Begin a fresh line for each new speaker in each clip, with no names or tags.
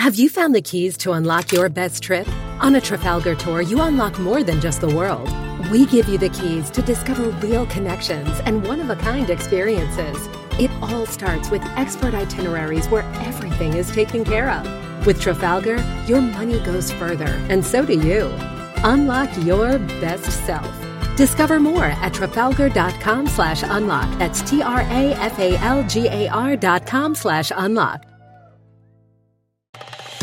Have you found the keys to unlock your best trip? On a Trafalgar tour, you unlock more than just the world. We give you the keys to discover real connections and one of a kind experiences. It all starts with expert itineraries where everything is taken care of. With Trafalgar, your money goes further, and so do you. Unlock your best self. Discover more at trafalgar.com slash unlock. That's T-R-A-F-A-L-G-A-R dot com slash unlock.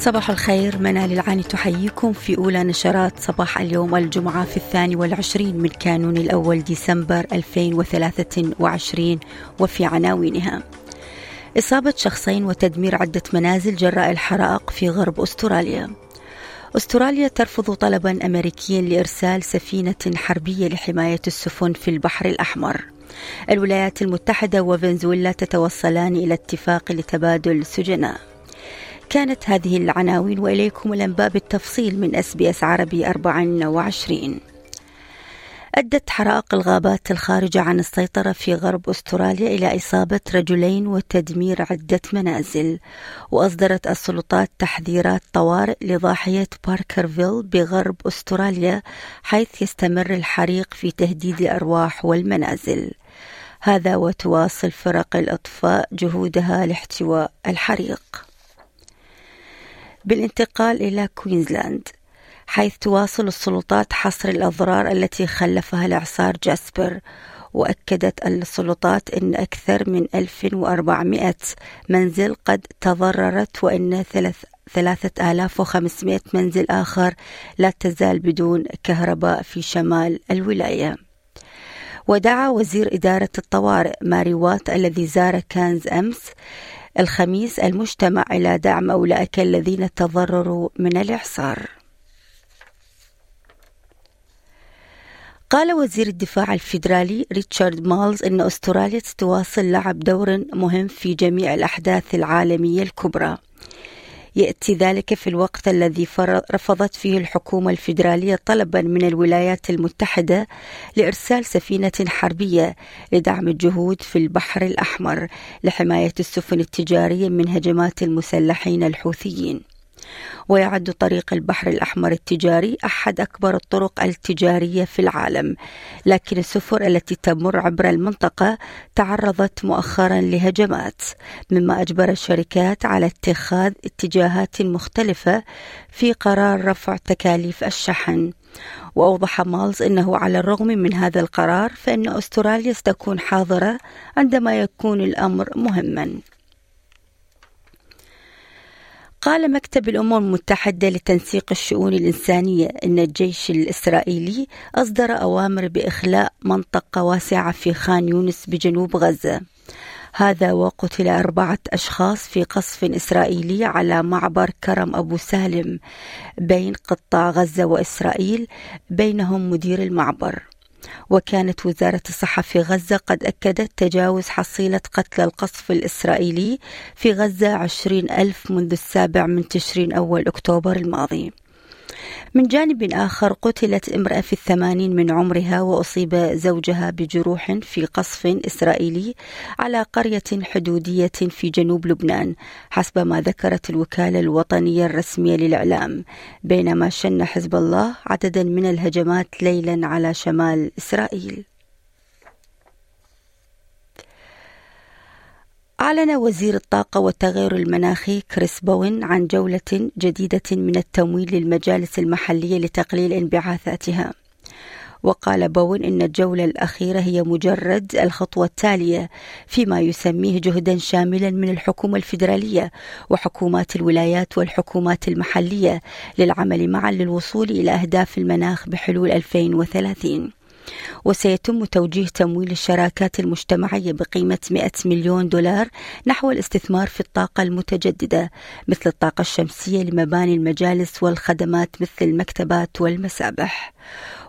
صباح الخير. منال العاني تحييكم في أولى نشرات صباح اليوم الجمعة في الثاني والعشرين من كانون الأول ديسمبر 2023 وفي عناوينها إصابة شخصين وتدمير عدة منازل جراء الحرائق في غرب أستراليا. أستراليا ترفض طلبا أمريكيا لإرسال سفينة حربية لحماية السفن في البحر الأحمر. الولايات المتحدة وفنزويلا تتوصلان إلى اتفاق لتبادل سجناء. كانت هذه العناوين وإليكم الأنباء بالتفصيل من أس بي أس عربي 24 أدت حرائق الغابات الخارجة عن السيطرة في غرب أستراليا إلى إصابة رجلين وتدمير عدة منازل وأصدرت السلطات تحذيرات طوارئ لضاحية باركرفيل بغرب أستراليا حيث يستمر الحريق في تهديد الأرواح والمنازل. هذا وتواصل فرق الإطفاء جهودها لاحتواء الحريق. بالانتقال إلى كوينزلاند حيث تواصل السلطات حصر الأضرار التي خلفها الإعصار جاسبر وأكدت السلطات أن أكثر من 1400 منزل قد تضررت وأن 3500 منزل آخر لا تزال بدون كهرباء في شمال الولاية. ودعا وزير إدارة الطوارئ ماري وات الذي زار كانز أمس الخميس المجتمع إلى دعم أولئك الذين تضرروا من الإعصار. قال وزير الدفاع الفيدرالي ريتشارد مالز أن أستراليا ستواصل لعب دور مهم في جميع الأحداث العالمية الكبرى. يأتي ذلك في الوقت الذي رفضت فيه الحكومة الفيدرالية طلبا من الولايات المتحدة لإرسال سفينة حربية لدعم الجهود في البحر الأحمر لحماية السفن التجارية من هجمات المسلحين الحوثيين. ويعد طريق البحر الأحمر التجاري أحد أكبر الطرق التجارية في العالم. لكن السفر التي تمر عبر المنطقة تعرضت مؤخرا لهجمات مما أجبر الشركات على اتخاذ اتجاهات مختلفة في قرار رفع تكاليف الشحن. وأوضح مالز أنه على الرغم من هذا القرار فإن أستراليا ستكون حاضرة عندما يكون الأمر مهما. قال مكتب الأمم المتحدة لتنسيق الشؤون الإنسانية أن الجيش الإسرائيلي أصدر أوامر بإخلاء منطقة واسعة في خان يونس بجنوب غزة. هذا وقتل أربعة أشخاص في قصف إسرائيلي على معبر كرم أبو سالم بين قطاع غزة وإسرائيل بينهم مدير المعبر. وكانت وزارة الصحة في غزة قد أكدت تجاوز حصيلة قتلى القصف الإسرائيلي في غزة عشرين ألف منذ السابع من تشرين أول أكتوبر الماضي. من جانب آخر قتلت امرأة في الثمانين من عمرها وأصيب زوجها بجروح في قصف إسرائيلي على قرية حدودية في جنوب لبنان حسب ما ذكرت الوكالة الوطنية الرسمية للإعلام. بينما شن حزب الله عددا من الهجمات ليلا على شمال إسرائيل. أعلن وزير الطاقة والتغير المناخي كريس بوين عن جولة جديدة من التمويل للمجالس المحلية لتقليل انبعاثاتها. وقال بوين إن الجولة الأخيرة هي مجرد الخطوة التالية فيما يسميه جهدا شاملا من الحكومة الفيدرالية وحكومات الولايات والحكومات المحلية للعمل معا للوصول إلى أهداف المناخ بحلول 2030. وسيتم توجيه تمويل الشراكات المجتمعية بقيمة 100 مليون دولار نحو الاستثمار في الطاقة المتجددة مثل الطاقة الشمسية لمباني المجالس والخدمات مثل المكتبات والمسابح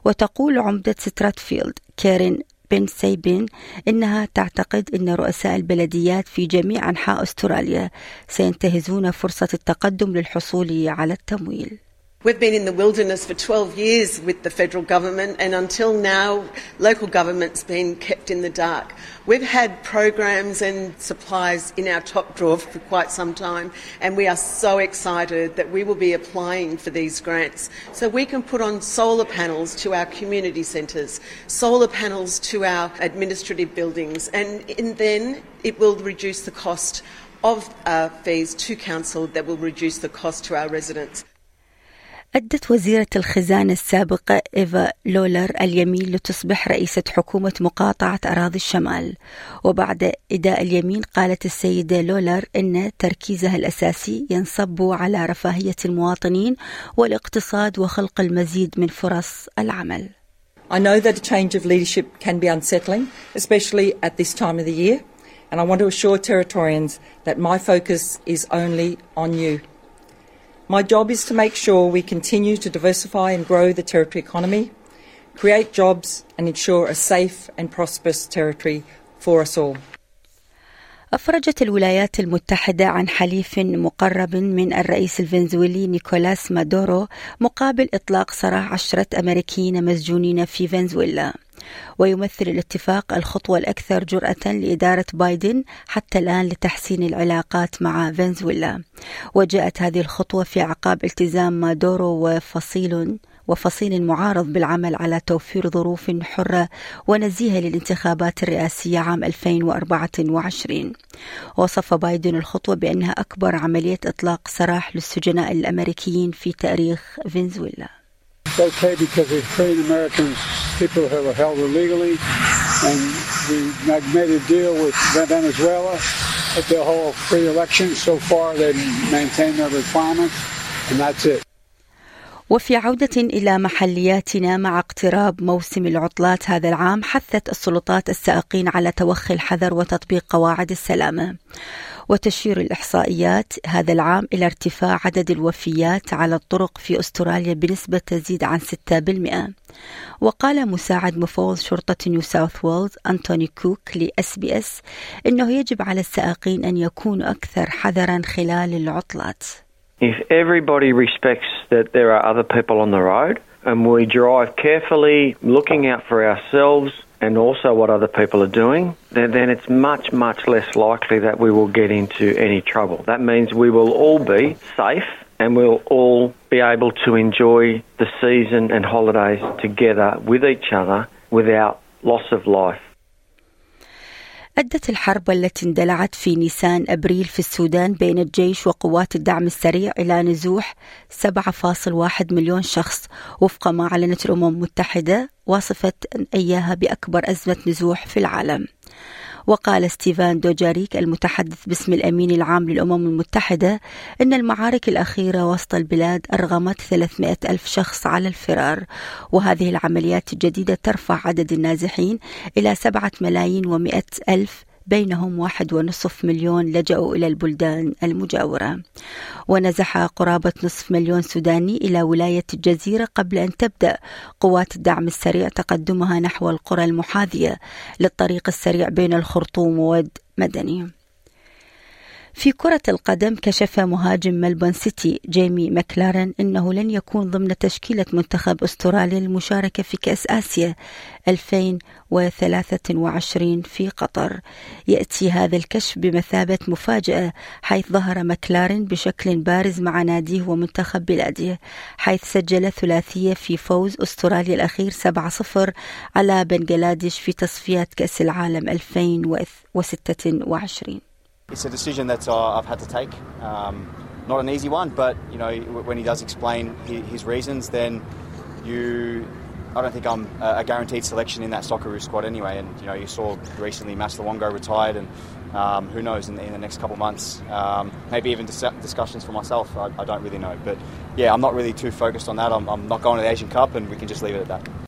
وتقول عمدة ستراتفيلد كارين بن سيبين إنها تعتقد أن رؤساء البلديات في جميع أنحاء أستراليا سينتهزون فرصة التقدم للحصول على التمويل.
We've been in the wilderness for 12 years with the federal government, and until now, local government's been kept in the dark. We've had programs and supplies in our top drawer for quite some time, and we are so excited that we will be applying for these grants so we can put on solar panels to our community centres, solar panels to our administrative buildings, and, and then it will reduce the cost of uh, fees to council that will reduce the cost to our residents.
أدت وزيرة الخزانة السابقة إيفا لولر اليمين لتصبح رئيسة حكومة مقاطعة أراضي الشمال وبعد إداء اليمين قالت السيدة لولر أن تركيزها الأساسي ينصب على رفاهية المواطنين والاقتصاد وخلق المزيد من فرص العمل
I know that a change of leadership can be unsettling, especially at this time of the year, and I want to assure Territorians that my focus is only on you. My job is to make sure we continue to diversify and grow the Territory economy, create jobs, and ensure a safe and prosperous Territory for us all.
أفرجت الولايات المتحدة عن حليف مقرب من الرئيس الفنزويلي نيكولاس مادورو مقابل إطلاق سراح عشرة أمريكيين مسجونين في فنزويلا ويمثل الاتفاق الخطوة الأكثر جرأة لإدارة بايدن حتى الآن لتحسين العلاقات مع فنزويلا. وجاءت هذه الخطوة في أعقاب التزام مادورو وفصيل وفصيل معارض بالعمل على توفير ظروف حرة ونزيهة للانتخابات الرئاسية عام 2024 وصف بايدن الخطوة بأنها أكبر عملية إطلاق سراح للسجناء الأمريكيين في تاريخ فنزويلا.
It's okay because it's Korean American people who are held illegally, and we made a deal with Venezuela that they'll hold free elections. So far, they maintain their requirements, and that's it.
وفي عودة إلى محلياتنا مع اقتراب موسم العطلات هذا العام حثت السلطات السائقين على توخي الحذر وتطبيق قواعد السلامة وتشير الإحصائيات هذا العام إلى ارتفاع عدد الوفيات على الطرق في أستراليا بنسبة تزيد عن 6% وقال مساعد مفوض شرطة نيو ساوث ويلز أنتوني كوك لأس بي إس إنه يجب على السائقين أن يكونوا أكثر حذرا خلال العطلات.
If everybody respects that there are other people on the road and we drive carefully, looking out for ourselves and also what other people are doing, then, then it's much, much less likely that we will get into any trouble. That means we will all be safe and we'll all be able to enjoy the season and holidays together with each other without loss of life.
أدت الحرب التي اندلعت في نيسان أبريل في السودان بين الجيش وقوات الدعم السريع إلى نزوح 7.1 مليون شخص وفق ما أعلنت الأمم المتحدة وصفت إياها بأكبر أزمة نزوح في العالم. وقال ستيفان دوجاريك المتحدث باسم الأمين العام للأمم المتحدة أن المعارك الأخيرة وسط البلاد أرغمت 300 ألف شخص على الفرار وهذه العمليات الجديدة ترفع عدد النازحين إلى سبعة ملايين ومئة ألف بينهم واحد ونصف مليون لجأوا إلى البلدان المجاورة. ونزح قرابة نصف مليون سوداني إلى ولاية الجزيرة قبل أن تبدأ قوات الدعم السريع تقدمها نحو القرى المحاذية للطريق السريع بين الخرطوم وود مدني. في كرة القدم كشف مهاجم ملبورن سيتي جيمي ماكلارن أنه لن يكون ضمن تشكيلة منتخب أستراليا للمشاركة في كأس آسيا 2023 في قطر. يأتي هذا الكشف بمثابة مفاجأة حيث ظهر ماكلارن بشكل بارز مع ناديه ومنتخب بلاده حيث سجل ثلاثية في فوز أستراليا الأخير 7-0 على بنغلاديش في تصفيات كأس العالم 2026
It's a decision that uh, I've had to take. Um, not an easy one, but you know when he does explain his, reasons, then you. I don't think I'm a guaranteed selection in that Socceroo squad anyway. And you know you saw recently Mas Luongo retired, and um, who knows in the, in the, next couple of months, um, maybe even dis- discussions for myself. I, I, don't really know, but yeah, I'm not really too focused on that. I'm, I'm not going to the Asian Cup, and we can just leave it at that.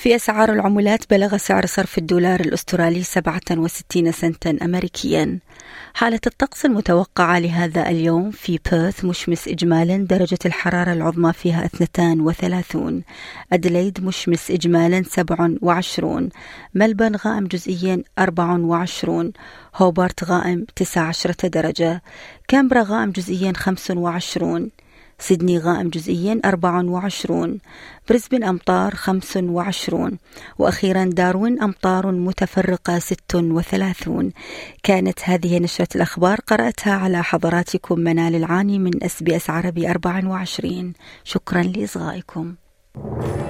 في أسعار العملات بلغ سعر صرف الدولار الأسترالي 67 سنتا أمريكيا. حالة الطقس المتوقعة لهذا اليوم في بيرث مشمس إجمالا درجة الحرارة العظمى فيها 32 أدليد مشمس إجمالا 27 ملبن غائم جزئيا 24 هوبارت غائم 19 درجة. كامبرا غائم جزئيا 25 سيدني غائم جزئيا 24 بريسبن أمطار 25 وأخيرا داروين أمطار متفرقة 36 كانت هذه نشرة الأخبار قرأتها على حضراتكم منال العاني من أس بي أس عربي 24 شكرا لإصغائكم.
هل